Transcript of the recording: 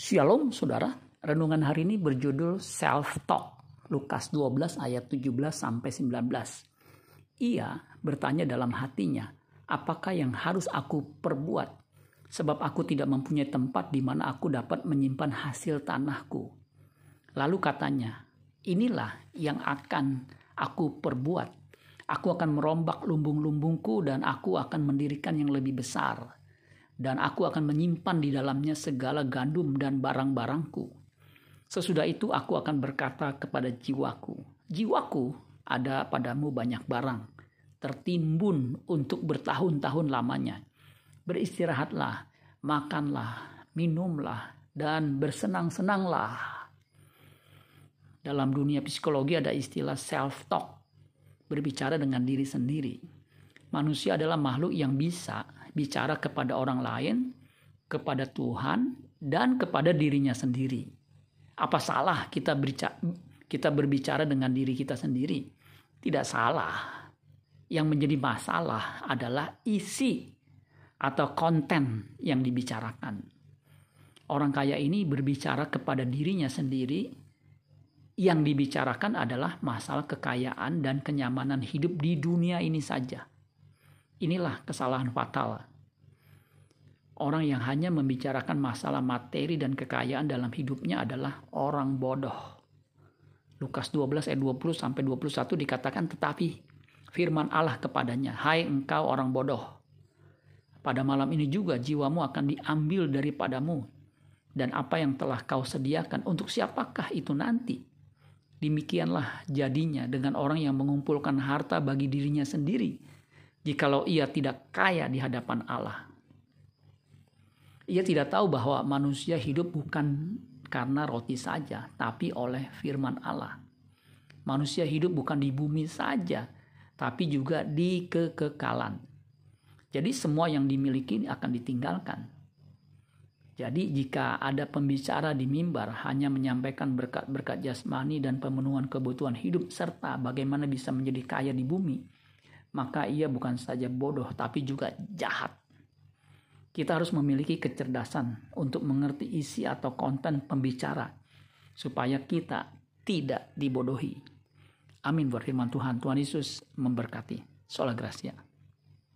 Shalom saudara, renungan hari ini berjudul Self-Talk, Lukas 12 ayat 17 sampai 19. Ia bertanya dalam hatinya, apakah yang harus aku perbuat? Sebab aku tidak mempunyai tempat di mana aku dapat menyimpan hasil tanahku. Lalu katanya, inilah yang akan aku perbuat. Aku akan merombak lumbung-lumbungku dan aku akan mendirikan yang lebih besar dan aku akan menyimpan di dalamnya segala gandum dan barang-barangku. Sesudah itu aku akan berkata kepada jiwaku, jiwaku ada padamu banyak barang, tertimbun untuk bertahun-tahun lamanya. Beristirahatlah, makanlah, minumlah, dan bersenang-senanglah. Dalam dunia psikologi ada istilah self-talk, berbicara dengan diri sendiri. Manusia adalah makhluk yang bisa bicara kepada orang lain, kepada Tuhan, dan kepada dirinya sendiri. Apa salah kita berbicara, kita berbicara dengan diri kita sendiri? Tidak salah. Yang menjadi masalah adalah isi atau konten yang dibicarakan. Orang kaya ini berbicara kepada dirinya sendiri. Yang dibicarakan adalah masalah kekayaan dan kenyamanan hidup di dunia ini saja. Inilah kesalahan fatal. Orang yang hanya membicarakan masalah materi dan kekayaan dalam hidupnya adalah orang bodoh. Lukas 12 ayat 20 sampai 21 dikatakan tetapi firman Allah kepadanya, "Hai engkau orang bodoh, pada malam ini juga jiwamu akan diambil daripadamu dan apa yang telah kau sediakan untuk siapakah itu nanti?" Demikianlah jadinya dengan orang yang mengumpulkan harta bagi dirinya sendiri jikalau ia tidak kaya di hadapan Allah. Ia tidak tahu bahwa manusia hidup bukan karena roti saja, tapi oleh firman Allah. Manusia hidup bukan di bumi saja, tapi juga di kekekalan. Jadi semua yang dimiliki akan ditinggalkan. Jadi jika ada pembicara di mimbar hanya menyampaikan berkat-berkat jasmani dan pemenuhan kebutuhan hidup serta bagaimana bisa menjadi kaya di bumi, maka ia bukan saja bodoh tapi juga jahat. Kita harus memiliki kecerdasan untuk mengerti isi atau konten pembicara supaya kita tidak dibodohi. Amin buat firman Tuhan. Tuhan Yesus memberkati. Sola Gracia.